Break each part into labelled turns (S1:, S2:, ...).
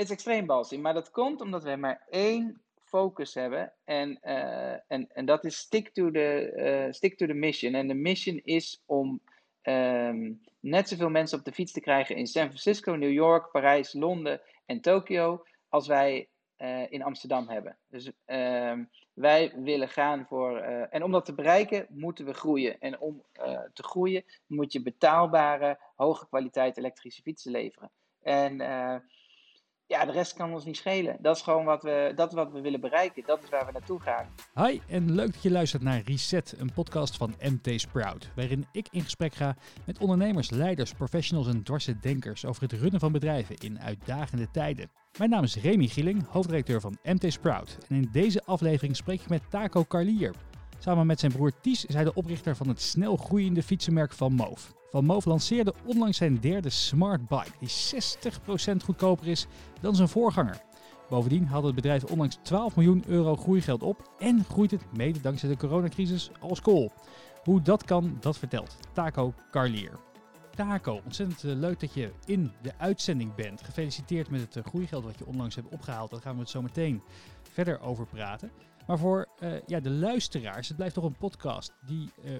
S1: is extreem ballsy, maar dat komt omdat we maar één focus hebben. En, uh, en, en dat is stick to, the, uh, stick to the mission. En de mission is om um, net zoveel mensen op de fiets te krijgen in San Francisco, New York, Parijs, Londen en Tokio als wij uh, in Amsterdam hebben. Dus ehm, wij willen gaan voor. en om dat te bereiken, moeten we groeien. En om te groeien, moet je betaalbare, hoge kwaliteit elektrische fietsen leveren. En ja, de rest kan ons niet schelen. Dat is gewoon wat we, dat wat we willen bereiken. Dat is waar we naartoe gaan.
S2: Hi en leuk dat je luistert naar Reset, een podcast van MT Sprout. Waarin ik in gesprek ga met ondernemers, leiders, professionals en dwarse denkers over het runnen van bedrijven in uitdagende tijden. Mijn naam is Remy Gieling, hoofdredacteur van MT Sprout. En in deze aflevering spreek ik met Taco Carlier. Samen met zijn broer Ties is hij de oprichter van het snel groeiende fietsenmerk Van Moof. Van Moof lanceerde onlangs zijn derde smart bike, die 60% goedkoper is dan zijn voorganger. Bovendien had het bedrijf onlangs 12 miljoen euro groeigeld op en groeit het mede dankzij de coronacrisis als kool. Hoe dat kan, dat vertelt Taco Carlier. Taco, ontzettend eh, leuk dat je in de uitzending bent. Gefeliciteerd met het eh, groeigeld wat je onlangs hebt opgehaald. Daar gaan we het zo meteen verder over praten. Maar voor uh, ja, de luisteraars, het blijft toch een podcast die uh,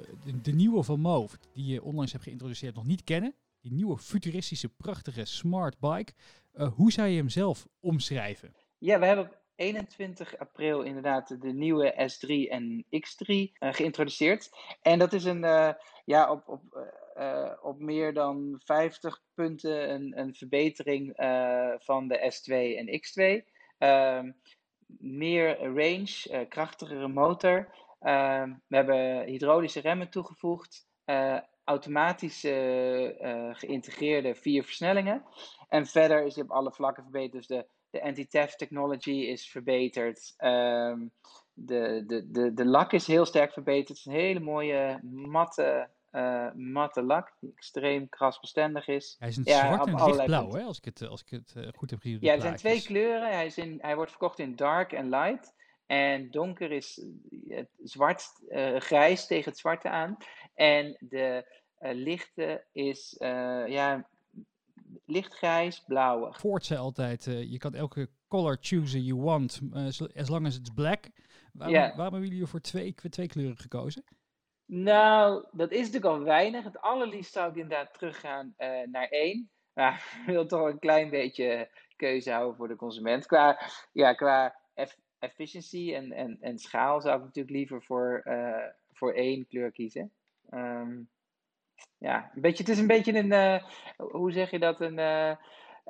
S2: de, nieuwe van Move, die je onlangs hebt geïntroduceerd, nog niet kennen. Die nieuwe futuristische, prachtige smart bike. Uh, hoe zou je hem zelf omschrijven?
S1: Ja, we hebben op 21 april inderdaad de nieuwe S3 en X3 geïntroduceerd. En dat is een, ja, op, op, op meer dan 50 punten een, een verbetering van de S2 en X2. Ehm, meer range, uh, krachtigere motor. Uh, we hebben hydraulische remmen toegevoegd, uh, automatisch uh, geïntegreerde vier versnellingen. En verder is het op alle vlakken verbeterd. Dus de, de anti-theft technology is verbeterd. Um, de, de, de, de lak is heel sterk verbeterd. Het is een hele mooie matte uh, matte lak, die extreem krasbestendig is.
S2: Hij is een ja, zwart en lichtblauw, hè, als ik het, als ik het uh, goed heb gezien.
S1: Ja, er zijn twee kleuren. Hij, is in, hij wordt verkocht in dark en light. En donker is het zwart, uh, grijs tegen het zwarte aan. En de lichte is ja, lichtgrijs, blauwig.
S2: Ford zei altijd, je kan elke color choose you want, as long as it's black. Waarom, yeah. waarom hebben jullie voor twee, twee kleuren gekozen?
S1: Nou, dat is natuurlijk al weinig. Het allerliefst zou ik inderdaad teruggaan uh, naar één. Maar ik wil toch een klein beetje keuze houden voor de consument. Qua, ja, qua efficiency en, en, en schaal zou ik natuurlijk liever voor, uh, voor één kleur kiezen. Um, ja, een beetje, het is een beetje een, uh, hoe zeg je dat, een,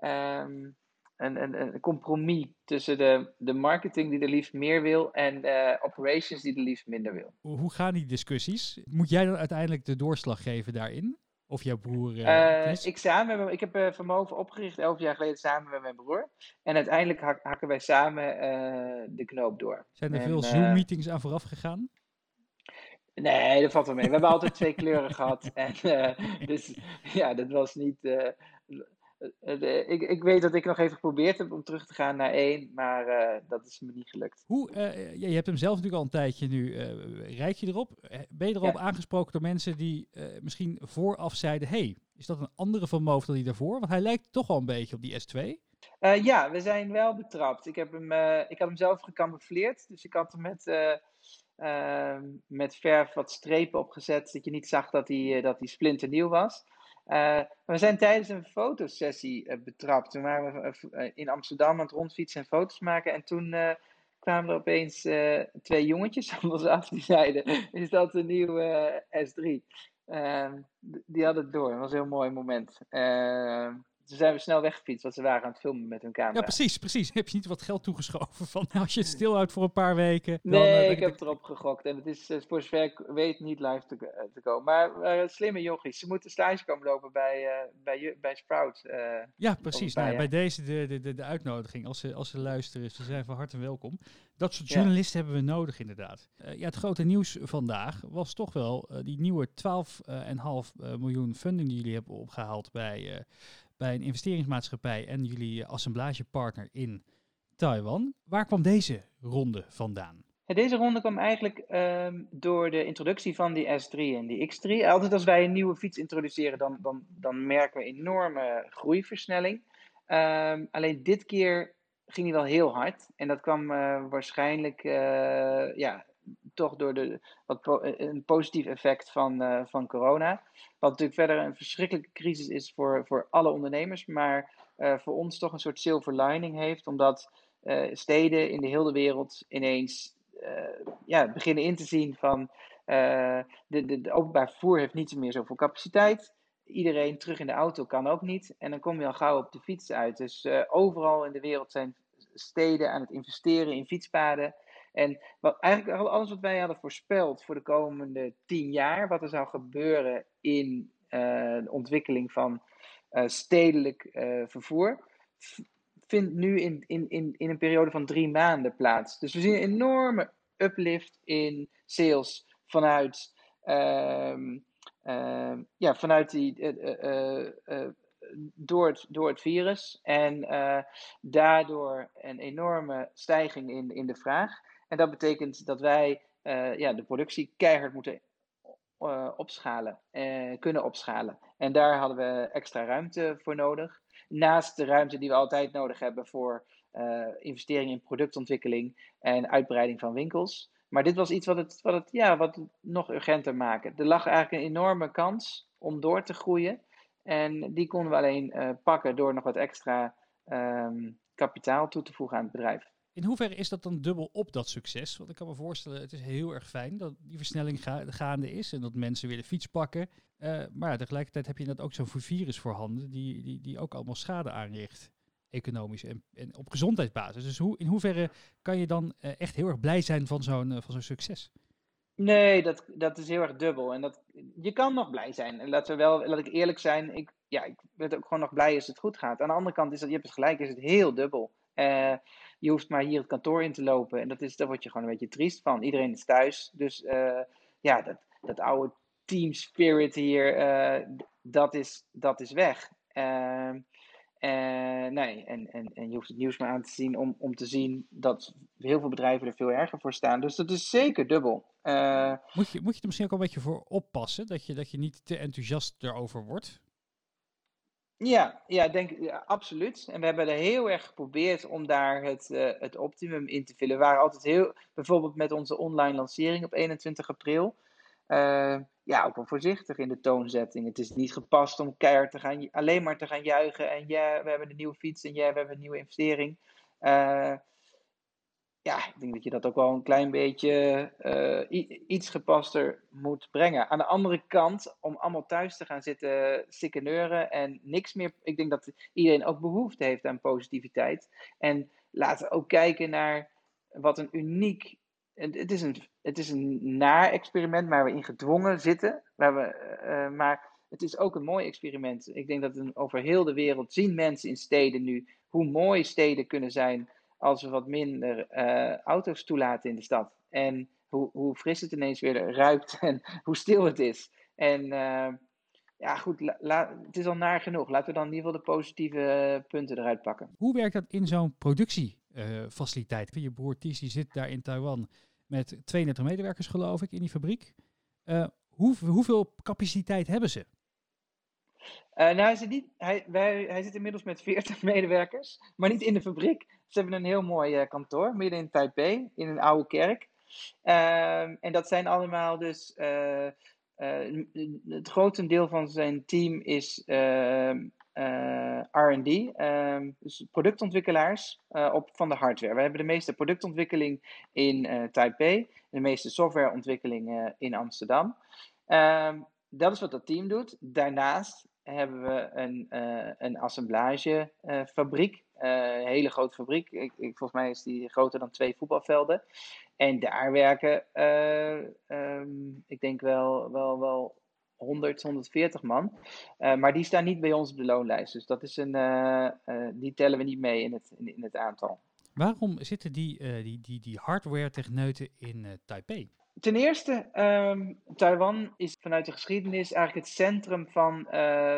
S1: um, een, een, een compromis tussen de, de marketing die er liefst meer wil en de operations die er liefst minder wil.
S2: Hoe gaan die discussies? Moet jij dan uiteindelijk de doorslag geven daarin? Of jouw broer?
S1: Uh, ik, samen, ik heb uh, Vermogen opgericht elf jaar geleden samen met mijn broer. En uiteindelijk hak, hakken wij samen de knoop door.
S2: Zijn er en, veel Zoom-meetings aan vooraf gegaan?
S1: Nee, dat valt wel mee. We hebben altijd twee kleuren gehad. En, dus ja, dat was niet eh, eh, ik, ik weet dat ik nog even geprobeerd heb om terug te gaan naar één, maar uh, dat is me niet gelukt.
S2: Hoe, uh, je hebt hem zelf natuurlijk al een tijdje nu. rijk je erop? Ben je erop ja. aangesproken door mensen die misschien vooraf zeiden: hey, is dat een andere van Moof dan die daarvoor? Want hij lijkt toch wel een beetje op die S2.
S1: ja, we zijn wel betrapt. Ik, heb hem, ik had hem zelf gecamoufleerd, dus ik had hem met. Ehm, met verf wat strepen opgezet, dat je niet zag dat hij, dat hij splinternieuw was. Uh, we zijn tijdens een fotosessie uh, betrapt. Toen waren we uh, in Amsterdam aan het rondfietsen en foto's maken. En toen kwamen er opeens twee jongetjes van ons af die zeiden: Is dat een nieuwe S3? Ehm, die hadden het door. Dat was een heel mooi moment. Toen zijn we snel weggefietst, want ze waren aan het filmen met hun camera.
S2: Ja, precies, precies. Heb je niet wat geld toegeschoven van als je het stilhoudt voor een paar weken?
S1: Nee, dan, ik heb erop gegokt. En het is uh, voor zover ik weet niet live te, uh, te komen. Maar slimme jochies, ze moeten stage komen lopen bij, bij, bij Sprout.
S2: ja, precies. Nou, bij deze de, de, de, uitnodiging, als ze, als ze luisteren, ze zijn van harte welkom. Dat soort journalisten ja. hebben we nodig, inderdaad. ja, het grote nieuws vandaag was toch wel die nieuwe 12,5 miljoen funding die jullie hebben opgehaald bij bij een investeringsmaatschappij en jullie assemblagepartner in Taiwan. Waar kwam deze ronde vandaan?
S1: Deze ronde kwam eigenlijk um, door de introductie van die S3 en die X3. Altijd als wij een nieuwe fiets introduceren, dan, dan, dan merken we enorme groeiversnelling. Ehm, alleen dit keer ging hij wel heel hard. En dat kwam waarschijnlijk ja, toch door de, wat een positief effect van, van corona. Wat natuurlijk verder een verschrikkelijke crisis is voor, voor alle ondernemers. Maar voor ons toch een soort silver lining heeft. Omdat steden in de hele wereld ineens ja, beginnen in te zien van de, de, de, openbaar vervoer heeft niet meer zoveel capaciteit. Iedereen terug in de auto kan ook niet. En dan kom je al gauw op de fiets uit. Dus overal in de wereld zijn steden aan het investeren in fietspaden. En wat, eigenlijk alles wat wij hadden voorspeld voor de komende tien jaar, wat er zou gebeuren in uh, de ontwikkeling van stedelijk vervoer, vindt nu in, in, in, in een periode van drie maanden plaats. Dus we zien een enorme uplift in sales vanuit, uh, uh, ja, vanuit die, door, het, door het virus. En daardoor een enorme stijging in, in de vraag. En dat betekent dat wij ja, de productie keihard moeten opschalen, kunnen opschalen. En daar hadden we extra ruimte voor nodig. Naast de ruimte die we altijd nodig hebben voor investeringen in productontwikkeling en uitbreiding van winkels. Maar dit was iets wat het, wat het, ja, wat nog urgenter maakte. Er lag eigenlijk een enorme kans om door te groeien. En die konden we alleen pakken door nog wat extra um, kapitaal toe te voegen aan het bedrijf.
S2: In hoeverre is dat dan dubbel op dat succes? Want ik kan me voorstellen, het is heel erg fijn dat die versnelling ga gaande is en dat mensen weer de fiets pakken. Uh, maar tegelijkertijd heb je net ook zo'n virus voorhanden die, die, die ook allemaal schade aanricht economisch en, op gezondheidsbasis. Dus hoe, in hoeverre kan je dan uh, echt heel erg blij zijn van zo'n uh, van zo'n succes?
S1: Nee, dat, dat is heel erg dubbel. En dat, je kan nog blij zijn. En laten we wel, laat ik eerlijk zijn, ik, ja, ik ben ook gewoon nog blij als het goed gaat. Aan de andere kant is dat, je hebt het gelijk, is het heel dubbel. Je hoeft maar hier het kantoor in te lopen. En dat is, daar word je gewoon een beetje triest van. Iedereen is thuis. Dus ja, dat, dat oude team spirit hier, dat, is, dat is weg. Uh, nee, en, en, en je hoeft het nieuws maar aan te zien om, om te zien dat heel veel bedrijven er veel erger voor staan. Dus dat is zeker dubbel.
S2: Moet, je, moet je er misschien ook een beetje voor oppassen, dat je, dat je niet te enthousiast erover wordt?
S1: Ja, ja, denk, absoluut. En we hebben er heel erg geprobeerd om daar het, uh, het optimum in te vullen. We waren altijd heel, bijvoorbeeld met onze online lancering op 21 april uh, ja, ook wel voorzichtig in de toonzetting. Het is niet gepast om keihard te gaan, alleen maar te gaan juichen. En ja, we hebben een nieuwe fiets en ja, we hebben een nieuwe investering. Uh, ja, ik denk dat je dat ook wel een klein beetje uh, iets gepaster moet brengen. Aan de andere kant, om allemaal thuis te gaan zitten sikkeneuren en niks meer. Ik denk dat iedereen ook behoefte heeft aan positiviteit. En laten we ook kijken naar wat een uniek het is een, het is een naar experiment waar we in gedwongen zitten. We, uh, maar het is ook een mooi experiment. Ik denk dat een, over heel de wereld zien mensen in steden nu hoe mooi steden kunnen zijn als we wat minder uh, auto's toelaten in de stad. En hoe, hoe fris het ineens weer ruikt en hoe stil het is. En uh, ja, goed, het is al naar genoeg. Laten we dan in ieder geval de positieve punten eruit pakken.
S2: Hoe werkt dat in zo'n productiefaciliteit? je broer Ties zit daar in Taiwan met 32 medewerkers, geloof ik, in die fabriek. Uh, hoe, hoeveel capaciteit hebben ze?
S1: Uh, nou, hij zit, niet, hij, wij, hij zit inmiddels met 40 medewerkers, maar niet in de fabriek. Ze hebben een heel mooi uh, kantoor midden in Taipei, in een oude kerk. Ehm, en dat zijn allemaal dus. het grootste deel van zijn team is ehm, RD, um, dus productontwikkelaars op, van de hardware. We hebben de meeste productontwikkeling in Taipei, de meeste softwareontwikkeling in Amsterdam. Dat is wat dat team doet. Daarnaast hebben we een, een assemblagefabriek, een hele grote fabriek. Ik, ik, volgens mij is die groter dan twee voetbalvelden. En daar werken, um, ik denk wel, wel, wel 100, 140 man. Maar die staan niet bij ons op de loonlijst. Dus dat is een, die tellen we niet mee in het, in, in het aantal.
S2: Waarom zitten die, die, die, die hardware-techneuten in Taipei?
S1: Ten eerste, um, Taiwan is vanuit de geschiedenis eigenlijk het centrum van,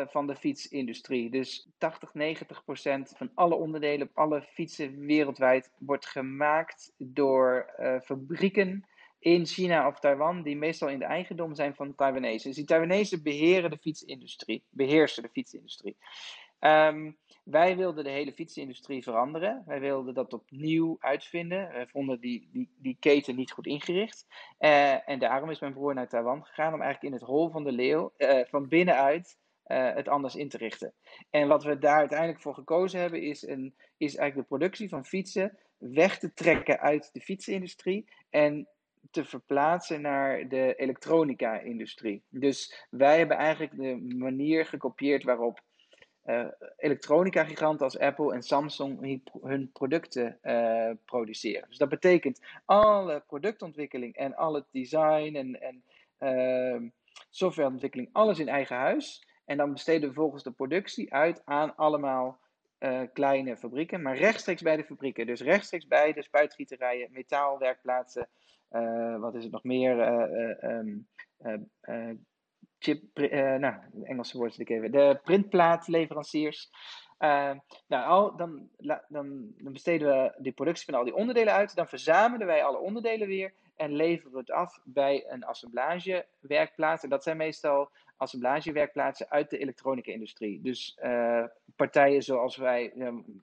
S1: van de fietsindustrie. Dus 80, 90 procent van alle onderdelen op alle fietsen wereldwijd wordt gemaakt door fabrieken in China of Taiwan, die meestal in de eigendom zijn van Taiwanese. Dus die Taiwanese beheren de fietsindustrie, beheersen de fietsindustrie. Ehm, wij wilden de hele fietsindustrie veranderen. Wij wilden dat opnieuw uitvinden. We vonden die, die, die keten niet goed ingericht. Uh, en daarom is mijn broer naar Taiwan gegaan om eigenlijk in het hol van de leeuw uh, van binnenuit uh, het anders in te richten. En wat we daar uiteindelijk voor gekozen hebben, is, een, is eigenlijk de productie van fietsen weg te trekken uit de fietsenindustrie en te verplaatsen naar de elektronica-industrie. Dus wij hebben eigenlijk de manier gekopieerd waarop uh, elektronica-giganten als Apple en Samsung hun producten uh, produceren. Dus dat betekent alle productontwikkeling en al het design en, en uh, softwareontwikkeling, alles in eigen huis. En dan besteden we volgens de productie uit aan allemaal uh, kleine fabrieken, maar rechtstreeks bij de fabrieken. Dus rechtstreeks bij de spuitgieterijen, metaalwerkplaatsen, wat is het nog meer? Um, chip, nou, Engelse woord zit ik even. De printplaatleveranciers. nou, al, dan, dan, dan besteden we de productie van al die onderdelen uit. Dan verzamelen wij alle onderdelen weer en leveren we het af bij een assemblagewerkplaats. En dat zijn meestal assemblagewerkplaatsen uit de elektronica-industrie. Dus uh, partijen zoals wij,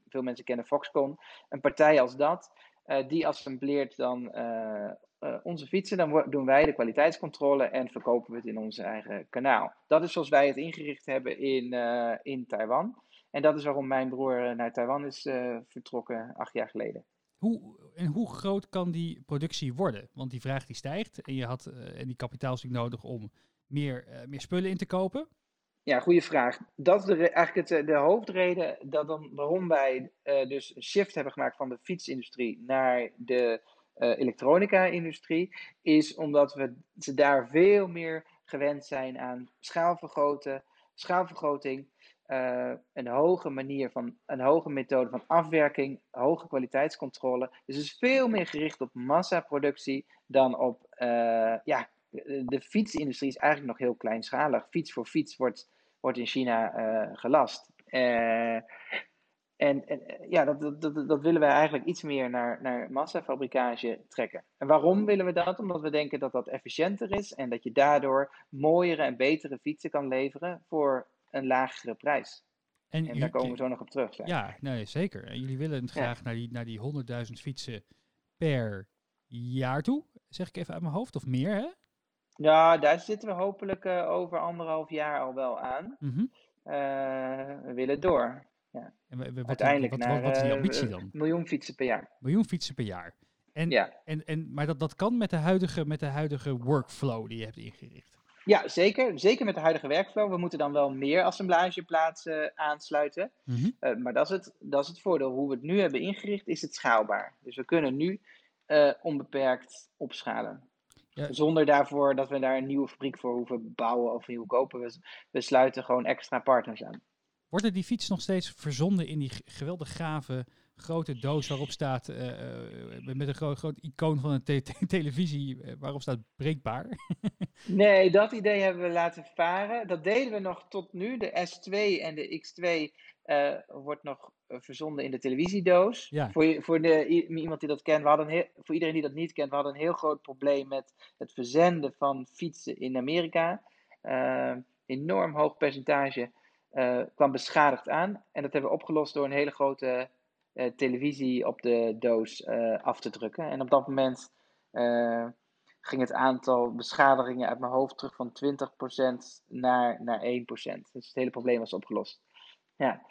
S1: veel mensen kennen Foxconn, een partij als dat, uh, die assembleert dan onze fietsen. Dan doen wij de kwaliteitscontrole en verkopen we het in onze eigen kanaal. Dat is zoals wij het ingericht hebben in, in Taiwan. En dat is waarom mijn broer naar Taiwan is vertrokken acht jaar geleden.
S2: Hoe, en hoe groot kan die productie worden? Want die vraag die stijgt en je had en die kapitaalstuk nodig om meer, meer spullen in te kopen?
S1: Ja, goede vraag. Dat is de, eigenlijk het, de hoofdreden dat dan, waarom wij dus een shift hebben gemaakt van de fietsindustrie naar de uh, elektronica-industrie, is omdat we ze daar veel meer gewend zijn aan schaalvergroten, schaalvergroting, uh, een hoge manier van, een hoge methode van afwerking, hoge kwaliteitscontrole. Dus is veel meer gericht op massaproductie dan op ja, de fietsindustrie is eigenlijk nog heel kleinschalig. Fiets voor fiets wordt, wordt in China gelast. En, en, ja, dat, dat, dat, willen wij eigenlijk iets meer naar, naar massafabrikage trekken. En waarom willen we dat? Omdat we denken dat dat efficiënter is en dat je daardoor mooiere en betere fietsen kan leveren voor een lagere prijs. En, en daar komen we zo nog op terug.
S2: Zeg. Ja, nee, zeker. En jullie willen graag ja. naar die, naar die 100.000 fietsen per jaar toe. Zeg ik even uit mijn hoofd, of meer, hè?
S1: Ja, daar zitten we hopelijk uh, over anderhalf jaar al wel aan.
S2: Mm -hmm.
S1: uh, we willen door. Ja.
S2: En we, we, wat,
S1: Uiteindelijk
S2: wat,
S1: naar
S2: wat, is die ambitie dan?
S1: Miljoen fietsen per jaar.
S2: Miljoen fietsen per jaar. En,
S1: ja.
S2: en, en, maar dat, dat kan met de, huidige, met de huidige workflow die je hebt ingericht.
S1: Ja, zeker. Zeker met de huidige workflow. We moeten dan wel meer assemblageplaatsen aansluiten.
S2: Mm -hmm.
S1: uh, maar dat is, het, dat is het voordeel. Hoe we het nu hebben ingericht, is het schaalbaar. Dus we kunnen nu uh, onbeperkt opschalen. Ja. Zonder daarvoor dat we daar een nieuwe fabriek voor hoeven bouwen of nieuw kopen. We, we sluiten gewoon extra partners aan.
S2: Worden die fiets nog steeds verzonden in die geweldig gave grote doos waarop staat, uh, uh, met een groot, groot icoon van een te te televisie, uh, waarop staat breekbaar?
S1: nee, dat idee hebben we laten varen. Dat deden we nog tot nu. De S2 en de X2 wordt nog verzonden in de televisiedoos.
S2: Ja.
S1: Voor, voor de, iemand die dat kent, we hadden heel, voor iedereen die dat niet kent, we hadden een heel groot probleem met het verzenden van fietsen in Amerika. enorm hoog percentage kwam beschadigd aan. En dat hebben we opgelost door een hele grote uh, televisie op de doos uh, af te drukken. En op dat moment ging het aantal beschadigingen uit mijn hoofd terug van 20% naar, naar 1%. Dus het hele probleem was opgelost. Ja.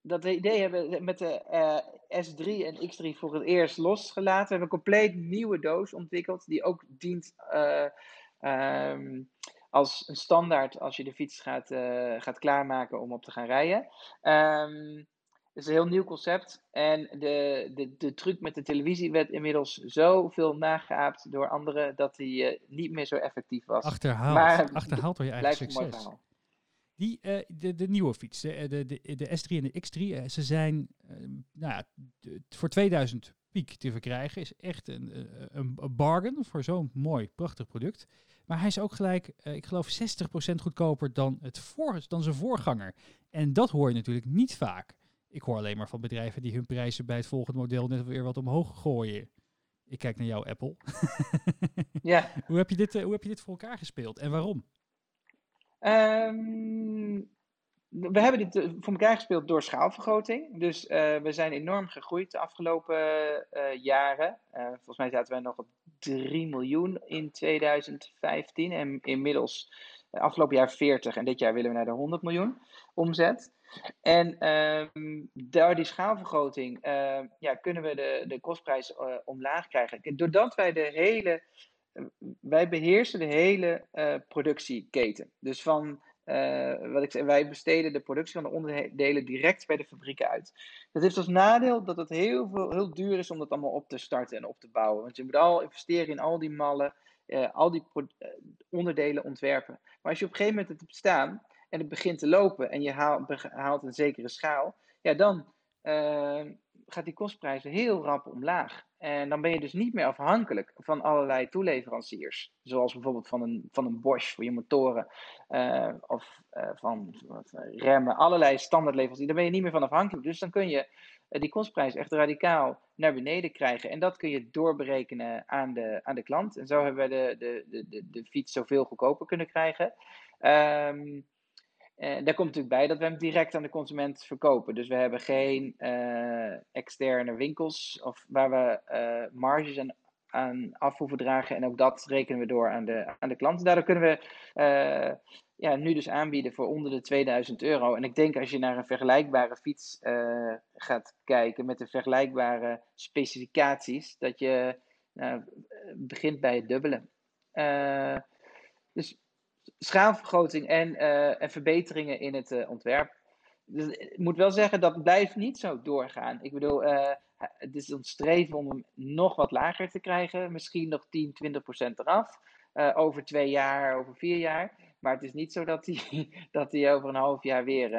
S1: dat idee hebben we met de S3 en X3 voor het eerst losgelaten. We hebben een compleet nieuwe doos ontwikkeld, die ook dient um, als een standaard als je de fiets gaat, gaat klaarmaken om op te gaan rijden. Um, het is een heel nieuw concept. En de, de, de truc met de televisie werd inmiddels zoveel nageaapt door anderen dat die uh, niet meer zo effectief was.
S2: Achterhaald,
S1: maar,
S2: achterhaald door je eigen succes. Die, uh, de, de nieuwe fiets, de, de, de, de S3 en de X3, uh, ze zijn nou ja, voor 2000 piek te verkrijgen. Is echt een, een, een bargain voor zo'n mooi, prachtig product. Maar hij is ook gelijk, ik geloof, 60% goedkoper dan, het voor, dan zijn voorganger. En dat hoor je natuurlijk niet vaak. Ik hoor alleen maar van bedrijven die hun prijzen bij het volgende model net weer wat omhoog gooien. Ik kijk naar jou, Apple.
S1: ja.
S2: hoe, heb je dit, uh, hoe heb je dit voor elkaar gespeeld en waarom?
S1: Um, we hebben dit eh, voor elkaar gespeeld door schaalvergroting. Dus uh, we zijn enorm gegroeid de afgelopen uh, jaren. volgens mij zaten wij nog op 3 miljoen in 2015 en inmiddels afgelopen jaar 40 en dit jaar willen we naar de 100 miljoen omzet. En ehm, door die schaalvergroting ja, kunnen we de, de kostprijs omlaag krijgen. Doordat wij de hele, wij beheersen de hele productieketen. Dus van uh, wat ik zei, wij besteden de productie van de onderdelen direct bij de fabrieken uit. Dat heeft als nadeel dat het heel, veel, heel duur is om dat allemaal op te starten en op te bouwen. Want je moet al investeren in al die mallen, uh, al die uh, onderdelen ontwerpen. Maar als je op een gegeven moment het hebt staan en het begint te lopen en je haalt, een zekere schaal, ja, dan gaat die kostprijzen heel rap omlaag. En dan ben je dus niet meer afhankelijk van allerlei toeleveranciers. Zoals bijvoorbeeld van een, van een Bosch voor je motoren. Uh, of uh, van, remmen. Allerlei standaardleveranciers. Daar ben je niet meer van afhankelijk. Dus dan kun je uh, die kostprijs echt radicaal naar beneden krijgen. En dat kun je doorberekenen aan de, aan de klant. En zo hebben we de, de, de, de, de fiets zoveel goedkoper kunnen krijgen. Um, daar komt natuurlijk bij dat we hem direct aan de consument verkopen. Dus we hebben geen uh, externe winkels of waar we uh, marges aan, aan af hoeven dragen. En ook dat rekenen we door aan de, aan de klant. Daardoor kunnen we ja, nu dus aanbieden voor onder de 2000 euro. En ik denk als je naar een vergelijkbare fiets gaat kijken met de vergelijkbare specificaties, dat je begint bij het dubbele. dus schaalvergroting en, uh, en verbeteringen in het uh, ontwerp. Dus, ik moet wel zeggen, dat blijft niet zo doorgaan. Ik bedoel, uh, het is ons streven om hem nog wat lager te krijgen. Misschien nog 10, 20 procent eraf. over twee jaar, over vier jaar. Maar het is niet zo dat hij dat over een half jaar weer...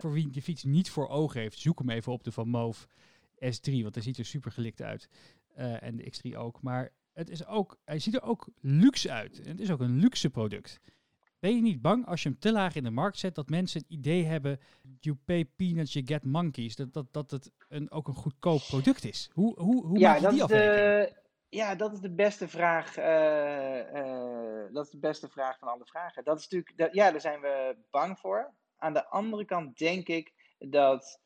S2: Voor wie de fiets niet voor ogen heeft, zoek hem even op de Van Moof S3. Want hij ziet er super gelikt uit. en de X3 ook. Maar het is ook, hij ziet er ook luxe uit. En het is ook een luxe product. Ben je niet bang als je hem te laag in de markt zet dat mensen het idee hebben, you pay peanuts, you get monkeys, dat, dat, dat het een, ook een goedkoop product is? Hoe, hoe, hoe ja, maak je die afweging?
S1: Ja, dat is de beste vraag. Uh, uh, dat is de beste vraag van alle vragen. Dat is natuurlijk, dat, ja, daar zijn we bang voor. Aan de andere kant denk ik dat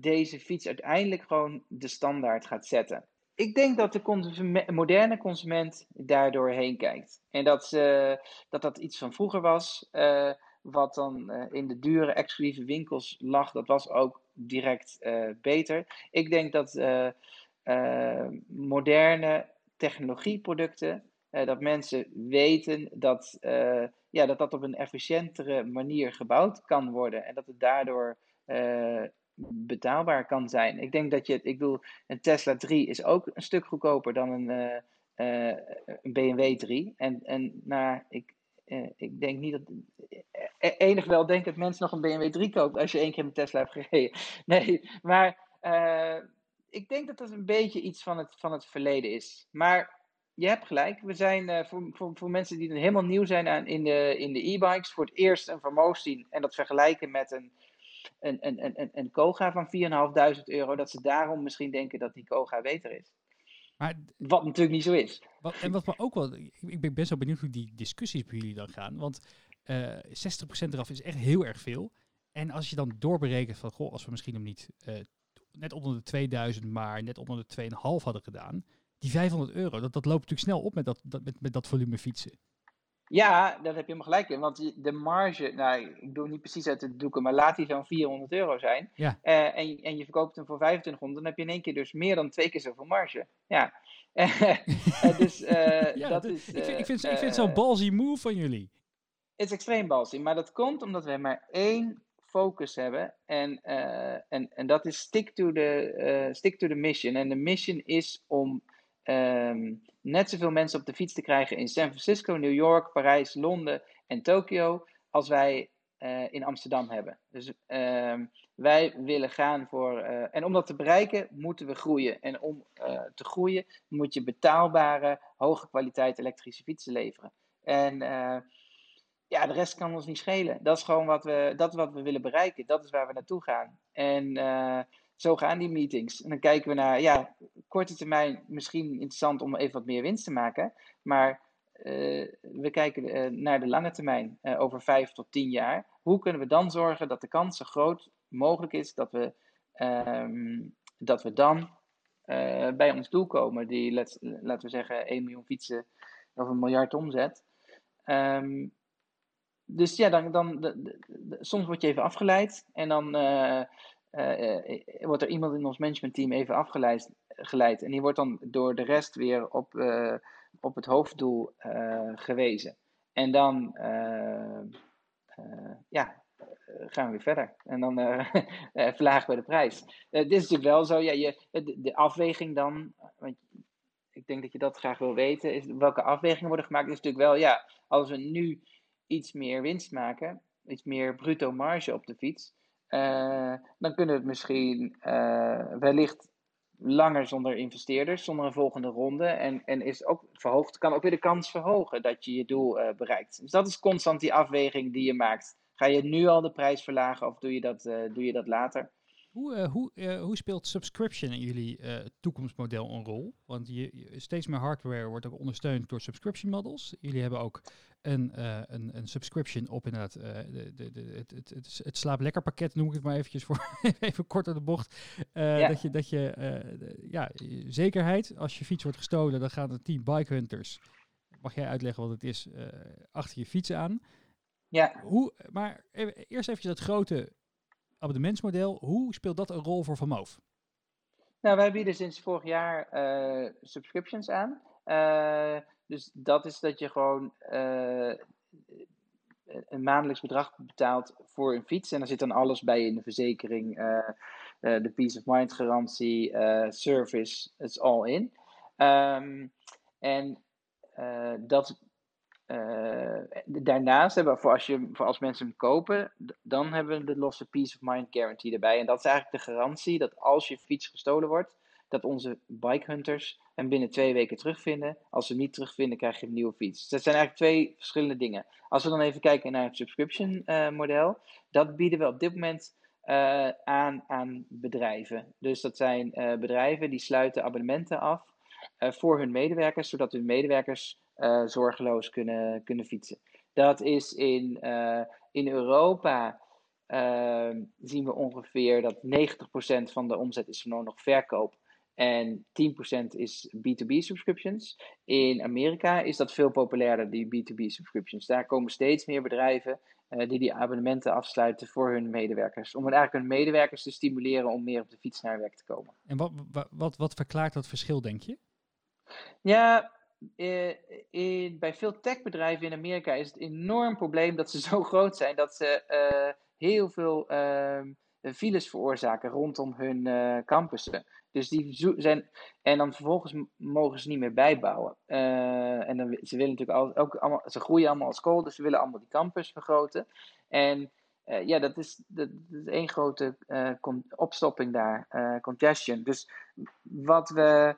S1: deze fiets uiteindelijk gewoon de standaard gaat zetten ik denk dat de moderne consument daardoor heen kijkt. En dat, ze, dat dat iets van vroeger was, uh, wat dan uh, in de dure exclusieve winkels lag, dat was ook direct uh, beter. Ik denk dat moderne technologieproducten, dat mensen weten dat, ja, dat dat op een efficiëntere manier gebouwd kan worden en dat het daardoor betaalbaar kan zijn. Ik denk dat je, ik bedoel, een Tesla 3 is ook een stuk goedkoper dan een, uh, uh, een BMW 3. En, en nou, ik, uh, ik denk niet dat. Enig wel denk dat mensen nog een BMW 3 koopt als je één keer een Tesla hebt gereden. Nee, maar ik denk dat dat een beetje iets van het, van het verleden is. Maar je hebt gelijk. We zijn voor, voor, voor mensen die helemaal nieuw zijn aan, in de in de e-bikes voor het eerst een vermogen zien en dat vergelijken met een een, een, een, een Koga van 4.500 euro, dat ze daarom misschien denken dat die Koga beter is. Maar, wat natuurlijk niet zo is.
S2: Wat, en wat me ook wel, ik ben best wel benieuwd hoe die discussies bij jullie dan gaan. Want uh, eh, 60% eraf is echt heel erg veel. En als je dan doorberekent van, goh, als we misschien hem niet uh, net onder de 2000, maar net onder de 2,5 hadden gedaan. Die 500 euro, dat, dat loopt natuurlijk snel op met dat, dat, met, met dat volume fietsen.
S1: Ja, dat heb je helemaal gelijk in. Want de marge, nou, ik doe niet precies uit de doeken, maar laat die zo'n 400 euro zijn. Ja. Uh, en, en je verkoopt hem voor 2500, dan heb je in één keer dus meer dan twee keer zoveel marge. Ja.
S2: dus uh, ja, dat, is. ik vind, ik vind, ik vind zo'n ballsy move van jullie.
S1: Het is extreem ballsy, maar dat komt omdat we maar één focus hebben. En, uh, en, en dat is stick to, the, stick to the mission. En de mission is om um, net zoveel mensen op de fiets te krijgen in San Francisco, New York, Parijs, Londen en Tokio als wij uh, in Amsterdam hebben. Dus uh, wij willen gaan voor. Uh, en om dat te bereiken, moeten we groeien. En om uh, te groeien, moet je betaalbare, hoge kwaliteit elektrische fietsen leveren. En ja, de rest kan ons niet schelen. Dat is gewoon wat we, dat wat we willen bereiken. Dat is waar we naartoe gaan. En zo gaan die meetings. En dan kijken we naar, ja, korte termijn misschien interessant om even wat meer winst te maken. Maar we kijken naar de lange termijn, over vijf tot tien jaar. Hoe kunnen we dan zorgen dat de kans zo groot mogelijk is dat we, ehm, dat we dan bij ons doel komen, die laten we zeggen 1 miljoen fietsen of een miljard omzet. Ehm, dus ja, dan, dan, soms word je even afgeleid en dan wordt er iemand in ons managementteam even afgeleid geleid, en die wordt dan door de rest weer op, op het hoofddoel gewezen. En dan ja, gaan we weer verder. En dan verlagen we de prijs. dit is natuurlijk wel zo, ja, je, de, de afweging dan, want ik denk dat je dat graag wil weten, is welke afwegingen worden gemaakt, is natuurlijk wel, ja, als we nu iets meer winst maken, iets meer bruto marge op de fiets, uh, dan kunnen we het misschien uh, wellicht langer zonder investeerders, zonder een volgende ronde. En, en is ook verhoogd, kan ook weer de kans verhogen dat je je doel uh, bereikt. Dus dat is constant die afweging die je maakt. Ga je nu al de prijs verlagen of doe je dat, doe je dat later?
S2: Hoe, uh, hoe, uh, hoe speelt subscription in jullie uh, toekomstmodel een rol? Want je, steeds meer hardware wordt ook ondersteund door subscription models. Jullie hebben ook een, een, een subscription op inderdaad de, de, de, het, het, het, het slaap lekker pakket, noem ik het maar eventjes voor even kort aan de bocht. Ja. Dat je, dat je ja, zekerheid, als je fiets wordt gestolen, dan gaat een team bike hunters, mag jij uitleggen wat het is, achter je fiets aan. Ja. Hoe, maar eerst even dat grote abonnementsmodel. Hoe speelt dat een rol voor Van Moof?
S1: Nou, wij bieden sinds vorig jaar uh, subscriptions aan. Uh, dus dat is dat je gewoon uh, een maandelijks bedrag betaalt voor een fiets. En daar zit dan alles bij in de verzekering, de peace of mind garantie, service, it's all in. Um, en dat uh, daarnaast hebben we, voor als, je, voor als mensen hem kopen, dan hebben we de losse Peace of Mind Guarantee erbij. En dat is eigenlijk de garantie dat als je fiets gestolen wordt, dat onze bikehunters hem binnen twee weken terugvinden. Als ze hem niet terugvinden, krijg je een nieuwe fiets. Dus dat zijn eigenlijk twee verschillende dingen. Als we dan even kijken naar het subscription uh, model, dat bieden we op dit moment uh, aan aan bedrijven. Dus dat zijn bedrijven die sluiten abonnementen af voor hun medewerkers, zodat hun medewerkers uh, zorgeloos kunnen, kunnen fietsen. Dat is in, uh, in Europa uh, zien we ongeveer dat 90% van de omzet is gewoon nog verkoop. En 10% is B2B subscriptions. In Amerika is dat veel populairder, die B2B subscriptions. Daar komen steeds meer bedrijven die die abonnementen afsluiten voor hun medewerkers. Om eigenlijk hun medewerkers te stimuleren om meer op de fiets naar werk te komen.
S2: En wat, wat, wat, wat verklaart dat verschil, denk je?
S1: Ja, in, bij veel techbedrijven in Amerika is het enorm probleem dat ze zo groot zijn dat ze uh, heel veel uh, files veroorzaken rondom hun campussen. Dus die zijn, en dan vervolgens mogen ze niet meer bijbouwen. en dan, ze willen natuurlijk ook allemaal, ze groeien allemaal als school, dus ze willen allemaal die campus vergroten. En ja, dat is, dat, is één grote opstopping daar, congestion. Dus wat we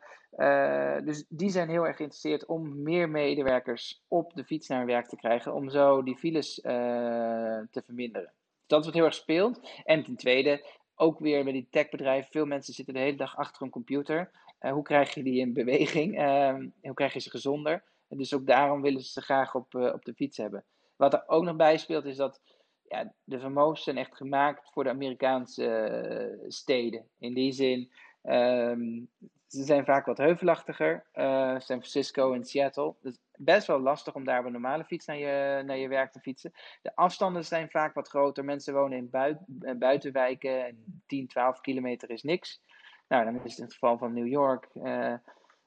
S1: dus die zijn heel erg geïnteresseerd om meer medewerkers op de fiets naar werk te krijgen, om zo die files te verminderen. Dat is wat heel erg speelt. En ten tweede, ook weer bij die techbedrijven, veel mensen zitten de hele dag achter een computer. Hoe krijg je die in beweging? Ehm, hoe krijg je ze gezonder? En dus ook daarom willen ze ze graag op, op de fiets hebben. Wat er ook nog bij speelt, is dat ja, de vermogens zijn echt gemaakt voor de Amerikaanse steden. In die zin. Um, ze zijn vaak wat heuvelachtiger, uh, San Francisco en Seattle. Dus best wel lastig om daar op een normale fiets naar je, naar je werk te fietsen. De afstanden zijn vaak wat groter. Mensen wonen in eh, buitenwijken en 10, 12 kilometer is niks. Nou, dan is het in het geval van New York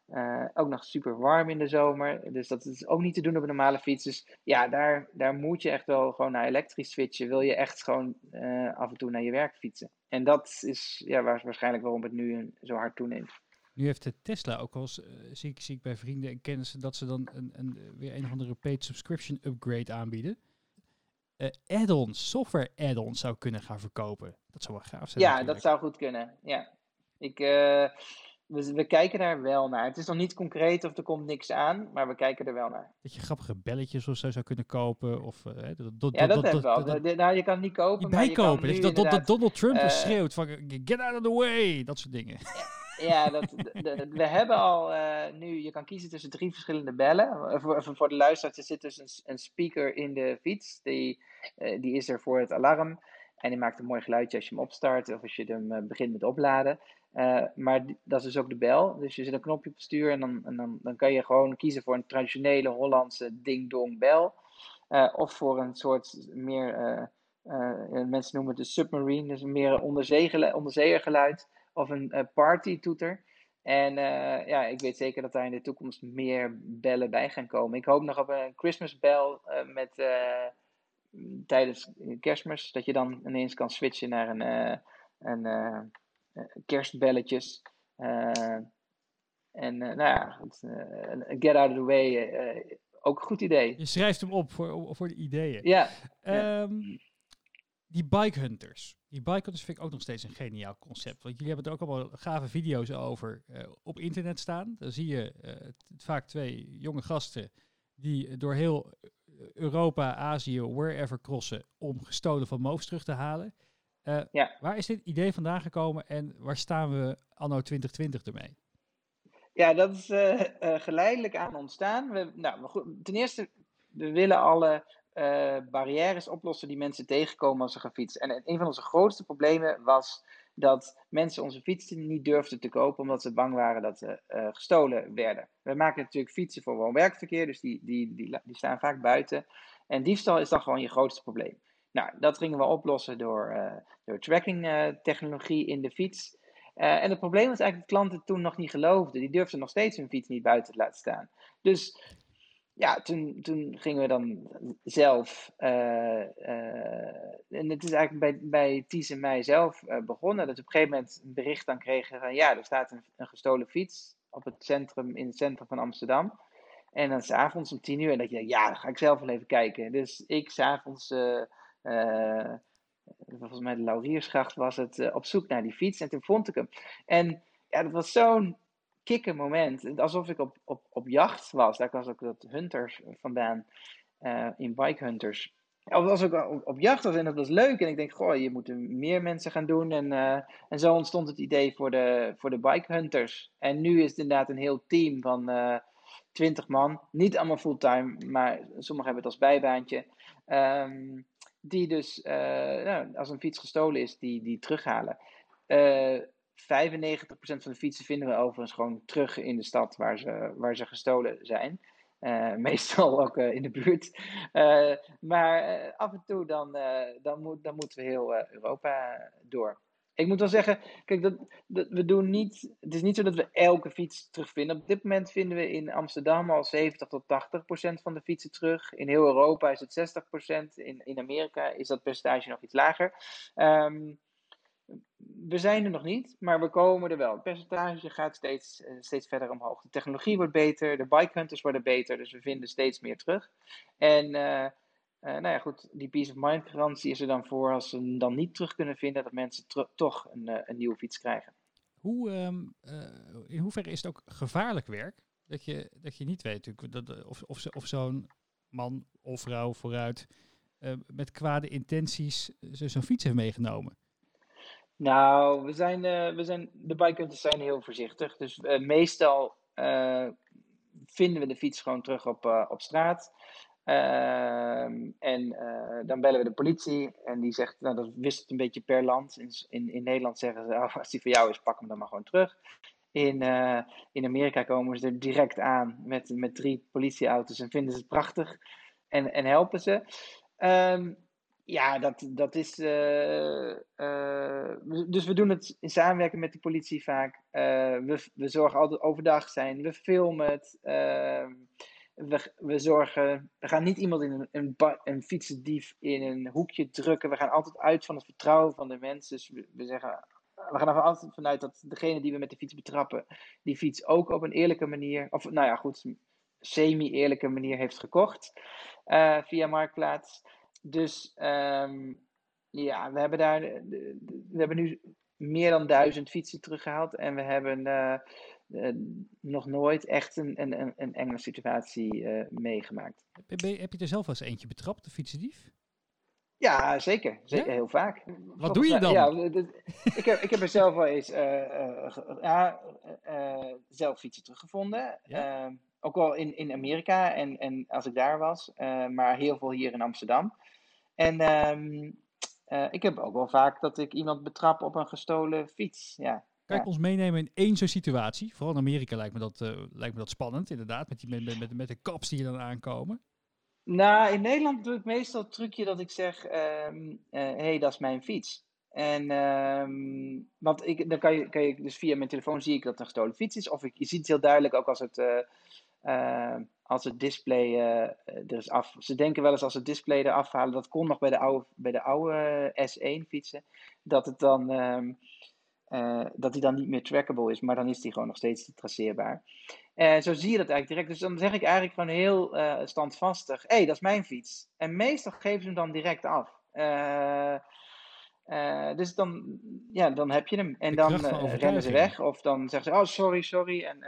S1: uh, ook nog super warm in de zomer. Dus dat is ook niet te doen op een normale fiets. Dus ja, daar, daar moet je echt wel gewoon naar elektrisch switchen. Wil je echt gewoon af en toe naar je werk fietsen. En dat is ja, waarschijnlijk waarom het nu zo hard toeneemt.
S2: Nu heeft de Tesla ook al eens, uh, zie, ik, zie ik bij vrienden en kennissen, dat ze dan een, een, weer een of andere paid subscription upgrade aanbieden. Add-ons, software add-ons zou kunnen gaan verkopen. Dat zou wel gaaf zijn.
S1: Ja, dat zou goed kunnen. Ja. Ik, we, we, kijken daar wel naar. Het is nog niet concreet of er komt niks aan, maar we kijken er wel naar.
S2: Dat je grappige belletjes of zo zou kunnen kopen. Of, uh,
S1: ja, dat heb wel. nou, je kan het niet kopen.
S2: Je bijkopen. dat, dat, Donald Trump uh, schreeuwt van get out of the way. Dat soort dingen.
S1: Ja, dat, we hebben al uh, nu, je kan kiezen tussen drie verschillende bellen. Voor, voor de luisteraars, er zit dus een, een speaker in de fiets. Die, die is er voor het alarm. En die maakt een mooi geluidje als je hem opstart of als je hem begint met opladen. Maar dat is dus ook de bel. Dus je zet een knopje op stuur en, dan, en dan, dan kan je gewoon kiezen voor een traditionele Hollandse ding-dong bel. of voor een soort meer, mensen noemen het de submarine, dus meer onderzeeërgeluid of een uh, party toeter. En ja, ik weet zeker dat daar in de toekomst meer bellen bij gaan komen. Ik hoop nog op een Christmas bell uh, met tijdens kerstmis. Dat je dan ineens kan switchen naar een, een kerstbelletjes. en nou ja, get out of the way. ook een goed idee.
S2: Je schrijft hem op voor, voor de ideeën.
S1: Ja.
S2: Um, die bike hunters. Die bike hunters vind ik ook nog steeds een geniaal concept. Want jullie hebben er ook allemaal gave video's over op internet staan. Dan zie je vaak twee jonge gasten die door heel Europa, Azië, wherever crossen om gestolen van moves terug te halen. Uh, ja. Waar is dit idee vandaan gekomen en waar staan we anno 2020 ermee?
S1: Ja, dat is geleidelijk aan ontstaan. We, nou, ten eerste, we willen alle barrières oplossen die mensen tegenkomen als ze gaan fietsen. En een van onze grootste problemen was dat mensen onze fietsen niet durfden te kopen omdat ze bang waren dat ze uh, gestolen werden. We maken natuurlijk fietsen voor woon-werkverkeer, dus die, die, die, die staan vaak buiten. En diefstal is dan gewoon je grootste probleem. Nou, dat gingen we oplossen door, uh, door tracking technologie in de fiets. en het probleem was eigenlijk dat klanten toen nog niet geloofden. Die durfden nog steeds hun fiets niet buiten te laten staan. Dus ja, toen, toen gingen we dan zelf, en het is eigenlijk bij, bij Ties en mij zelf begonnen, dat we op een gegeven moment een bericht dan kregen van, ja, er staat een, een gestolen fiets op het centrum, in het centrum van Amsterdam. En dan s'avonds om tien uur, en dat je, ja, dan ga ik zelf wel even kijken. Dus ik s'avonds, volgens mij de Lauriersgracht was het, op zoek naar die fiets, en toen vond ik hem. En ja, dat was zo'n kicken moment. Alsof ik op, op, op jacht was. Daar was ook dat Hunters vandaan. Uh, in Bike Hunters. Of als ik op, jacht was en dat was leuk. En ik denk, goh, je moet meer mensen gaan doen. En, en zo ontstond het idee voor de, voor de Bike Hunters. En nu is het inderdaad een heel team van eh, 20 man. Niet allemaal fulltime, maar sommigen hebben het als bijbaantje. Um, die dus, nou, als een fiets gestolen is, die, die terughalen. 95% van de fietsen vinden we overigens gewoon terug in de stad waar ze, waar ze gestolen zijn. Uh, meestal ook in de buurt. Maar af en toe dan, dan, moet, dan moeten we heel Europa door. Ik moet wel zeggen, kijk, dat, we doen niet. Het is niet zo dat we elke fiets terugvinden. Op dit moment vinden we in Amsterdam al 70 tot 80 procent van de fietsen terug. In heel Europa is het 60 procent. In, in Amerika is dat percentage nog iets lager. Um, we zijn er nog niet, maar we komen er wel. Het percentage gaat steeds, eh, steeds verder omhoog. De technologie wordt beter, de bike hunters worden beter, dus we vinden steeds meer terug. En uh, uh, nou ja, goed, die peace of mind garantie is er dan voor als ze hem dan niet terug kunnen vinden, dat mensen toch een, een nieuwe fiets krijgen.
S2: Hoe, um, in hoeverre is het ook gevaarlijk werk? Dat je, dat je niet weet natuurlijk, dat, of, of, of zo'n man of vrouw vooruit met kwade intenties zo'n fiets heeft meegenomen.
S1: Nou, we zijn, we zijn, de bikehunters zijn heel voorzichtig. Dus meestal vinden we de fiets gewoon terug op, op straat. Ehm, en dan bellen we de politie en die zegt, nou dat wisselt een beetje per land. In, in, in Nederland zeggen ze, oh, als die voor jou is, pak hem dan maar gewoon terug. In, in Amerika komen ze er direct aan met, met drie politieauto's en vinden ze het prachtig en, en helpen ze. Um, ja, dat, dat is. Uh, dus we doen het in samenwerking met de politie vaak. We, we zorgen altijd overdag zijn. We filmen het. Ehm, we, we zorgen. We gaan niet iemand in een, fietsendief in een hoekje drukken. We gaan altijd uit van het vertrouwen van de mensen. Dus we, zeggen. We gaan er altijd vanuit dat degene die we met de fiets betrappen, die fiets ook op een eerlijke manier, of nou ja, goed, semi-eerlijke manier heeft gekocht via Marktplaats. Dus um, ja, we hebben daar we hebben nu meer dan duizend fietsen teruggehaald. En we hebben uh, uh, nog nooit echt een, een, een enge situatie uh, meegemaakt.
S2: Heb je, heb je er zelf wel eens eentje betrapt, de fietsendief?
S1: Ja, zeker. zeker Heel vaak.
S2: Wat doe je dan?
S1: Ja, ik, heb, ik heb er zelf wel eens ja, zelf fietsen teruggevonden. Ehm, ook wel in, in Amerika en, en als ik daar was. maar heel veel hier in Amsterdam. En ehm, ik heb ook wel vaak dat ik iemand betrap op een gestolen fiets. Ja.
S2: Kan je ons meenemen in één zo'n situatie? Vooral in Amerika lijkt me dat, lijkt me dat spannend, inderdaad. Met, die, met, met, met de kaps die er dan aankomen.
S1: Nou, in Nederland doe ik meestal het trucje dat ik zeg: hé, um, hey, dat is mijn fiets. En, um, want ik, dan kan je, kan je, dus via mijn telefoon zie ik dat het een gestolen fiets is. Of ik, je ziet het heel duidelijk ook als het, uh, uh, als het display er is af. Ze denken wel eens als het display eraf halen, dat kon nog bij de oude, bij de oude S1 fietsen, dat het dan. Um, uh, dat die dan niet meer trackable is, maar dan is die gewoon nog steeds traceerbaar. En zo zie je dat eigenlijk direct. Dus dan zeg ik eigenlijk gewoon heel uh, standvastig: hé, hey, dat is mijn fiets. En meestal geven ze hem dan direct af. Uh, dus dan, ja, dan heb je hem. En dan rennen ze weg. Of dan zeggen ze: oh, sorry, sorry. En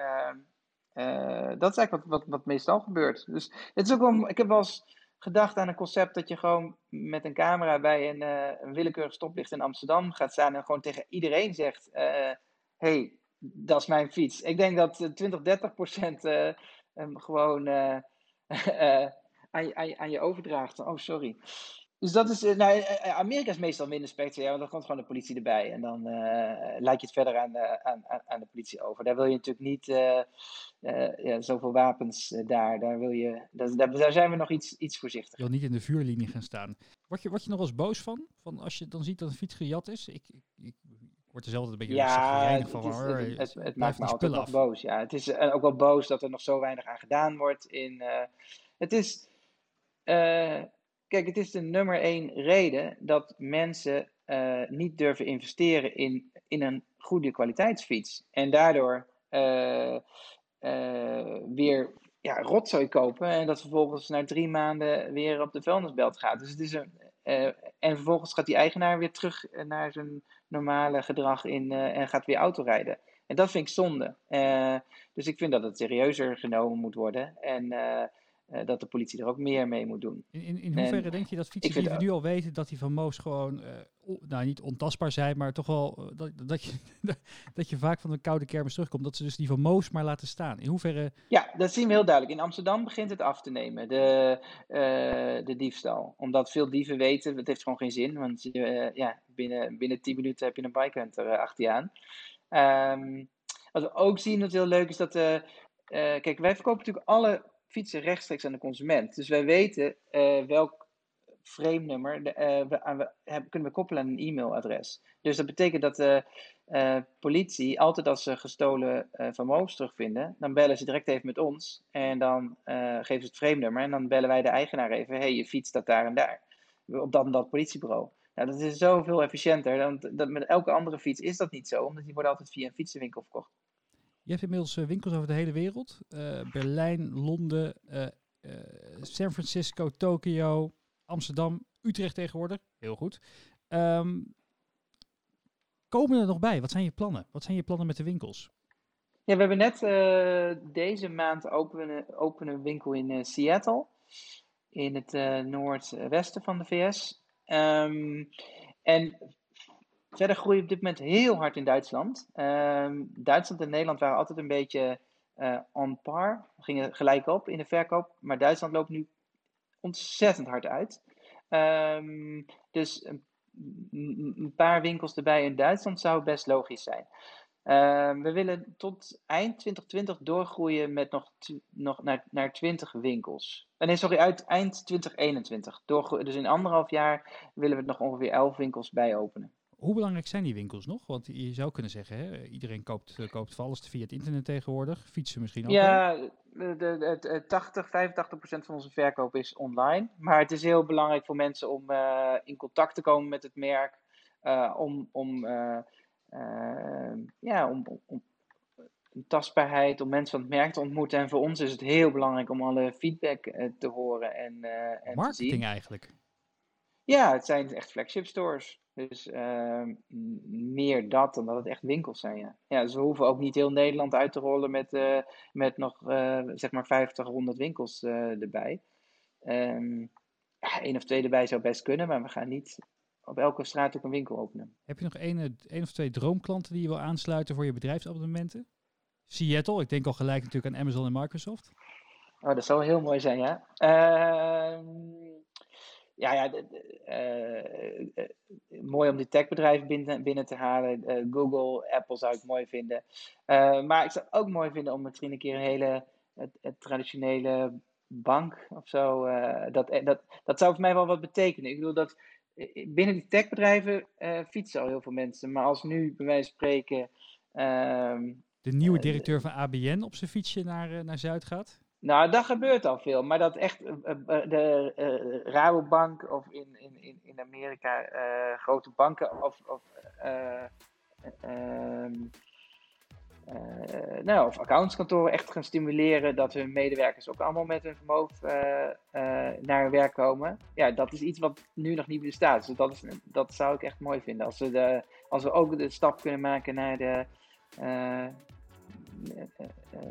S1: dat is eigenlijk wat, wat, wat meestal gebeurt. Dus het is ook wel. Ik heb wel eens gedacht aan een concept dat je gewoon met een camera bij een, uh, een willekeurig stoplicht in Amsterdam gaat staan en gewoon tegen iedereen zegt: uh, hey, dat is mijn fiets. Ik denk dat 20, 30 procent uh, gewoon aan, aan je overdraagt. Oh, sorry. Dus dat is, nou, Amerika is meestal minder spectaculair, want dan komt gewoon de politie erbij. En dan uh, laat je het verder aan de, aan, aan de politie over. Daar wil je natuurlijk niet uh, uh, ja, zoveel wapens daar. Daar, wil je, daar, daar zijn we nog iets, iets voorzichtig.
S2: Je wil niet in de vuurlinie gaan staan. Word je, word je nog eens boos van? van? Als je dan ziet dat een fiets gejat is? Ik, ik, ik word er zelf een beetje
S1: ja, van. Het, is, het, het, het maakt me altijd nog boos. Ja. Het is ook wel boos dat er nog zo weinig aan gedaan wordt. In, het is... Kijk, het is de nummer één reden dat mensen uh, niet durven investeren in, in een goede kwaliteitsfiets. En daardoor uh, uh, weer ja, rotzooi kopen en dat vervolgens na drie maanden weer op de vuilnisbelt gaat. Dus het is een, en vervolgens gaat die eigenaar weer terug naar zijn normale gedrag in, en gaat weer autorijden. En dat vind ik zonde. dus ik vind dat het serieuzer genomen moet worden. En uh, dat de politie er ook meer mee moet doen.
S2: In, in, in hoeverre en denk je dat fietsers nu al weten dat die van Moos gewoon, uh, nou niet ontastbaar zijn, maar toch wel uh, dat, dat, je, dat je vaak van een koude kermis terugkomt, dat ze dus die van Moos maar laten staan. In hoeverre...
S1: Ja, dat zien we heel duidelijk. In Amsterdam begint het af te nemen, de, de diefstal. Omdat veel dieven weten, het heeft gewoon geen zin, want ja, binnen, binnen 10 minuten heb je een bikehunter achter je aan. Um, wat we ook zien, wat heel leuk is, dat, kijk, wij verkopen natuurlijk alle fietsen rechtstreeks aan de consument. Dus wij weten uh, welk frame-nummer uh, we, we hebben, kunnen we koppelen aan een e-mailadres. Dus dat betekent dat de uh, politie altijd als ze gestolen vermogens terugvinden, dan bellen ze direct even met ons en dan geven ze het frame-nummer en dan bellen wij de eigenaar even, hey, je fiets staat daar en daar. Op dat en dat politiebureau. Nou, dat is zoveel efficiënter. Dan, dat, met elke andere fiets is dat niet zo, omdat die worden altijd via een fietsenwinkel verkocht.
S2: Je hebt inmiddels eh, winkels over de hele wereld. Uh, Berlijn, Londen, uh, San Francisco, Tokio, Amsterdam, Utrecht tegenwoordig. Heel goed. Um, komen er nog bij? Wat zijn je plannen? Wat zijn je plannen met de winkels?
S1: Ja, we hebben net deze maand openen, openen een winkel in Seattle. In het noordwesten van de VS. Ehm, en Verder groeien op dit moment heel hard in Duitsland. Uh, Duitsland en Nederland waren altijd een beetje uh, on par. Gingen gelijk op in de verkoop. Maar Duitsland loopt nu ontzettend hard uit. Um, dus een, paar winkels erbij in Duitsland zou best logisch zijn. Uh, we willen tot eind 2020 doorgroeien met nog, nog naar, naar 20 winkels. Uh, nee, sorry, uit eind 2021. Doorgroeien, dus in anderhalf jaar willen we nog ongeveer 11 winkels bij openen.
S2: Hoe belangrijk zijn die winkels nog? Want je zou kunnen zeggen, hè, iedereen koopt, uh, koopt van alles via het internet tegenwoordig. Fietsen misschien ook.
S1: Ja, de, de, de, 80, 85 procent van onze verkoop is online. Maar het is heel belangrijk voor mensen om uh, in contact te komen met het merk. Uh, om, om, ja, om, om, om tastbaarheid, om mensen van het merk te ontmoeten. En voor ons is het heel belangrijk om alle feedback te horen en, en
S2: Marketing
S1: te zien.
S2: eigenlijk.
S1: Ja, het zijn echt flagship stores. Dus uh, meer dat dan dat het echt winkels zijn. Ja. ja, dus we hoeven ook niet heel Nederland uit te rollen met, uh, met nog uh, zeg maar 50, 100 winkels uh, erbij. Um, ja, één of twee erbij zou best kunnen, maar we gaan niet op elke straat ook een winkel openen.
S2: Heb je nog één, één of twee droomklanten die je wil aansluiten voor je bedrijfsabonnementen? Seattle, ik denk al gelijk natuurlijk aan Amazon en Microsoft.
S1: Oh, dat zou heel mooi zijn, ja. Ehm, ja, ja uh, mooi om die techbedrijven binnen, binnen te halen. Google, Apple zou ik mooi vinden. maar ik zou het ook mooi vinden om misschien een keer een hele het, traditionele bank of zo. dat, dat, dat zou voor mij wel wat betekenen. Ik bedoel dat binnen die techbedrijven fietsen al heel veel mensen. Maar als nu bij wijze van spreken. Ehm,
S2: de nieuwe directeur van ABN op zijn fietsje naar, naar Zuid gaat?
S1: Nou, dat gebeurt al veel. Maar dat echt uh, de uh, Rabobank of in, in, in Amerika grote banken of, of, ehm, nou, of accountskantoren echt gaan stimuleren dat hun medewerkers ook allemaal met hun vermogen naar hun werk komen. Ja, dat is iets wat nu nog niet bestaat. Dus dat, is, dat zou ik echt mooi vinden. Als we, de, als we ook de stap kunnen maken naar de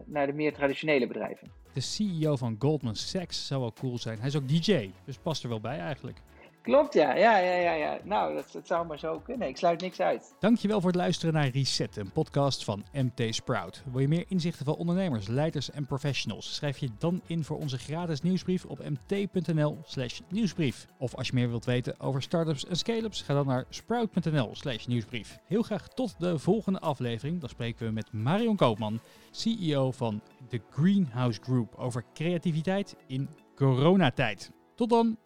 S1: naar de meer traditionele bedrijven.
S2: De CEO van Goldman Sachs zou wel cool zijn. Hij is ook DJ, dus past er wel bij eigenlijk.
S1: Klopt, ja. Ja, ja, ja, ja. Nou, dat, dat zou maar zo kunnen. Ik sluit niks uit.
S2: Dankjewel voor het luisteren naar Reset, een podcast van MT Sprout. Wil je meer inzichten van ondernemers, leiders en professionals? Schrijf je dan in voor onze gratis nieuwsbrief op mt.nl slash nieuwsbrief. Of als je meer wilt weten over startups en scale-ups, ga dan naar sprout.nl slash nieuwsbrief. Heel graag tot de volgende aflevering. Dan spreken we met Marion Koopman, CEO van The Greenhouse Group, over creativiteit in coronatijd. Tot dan!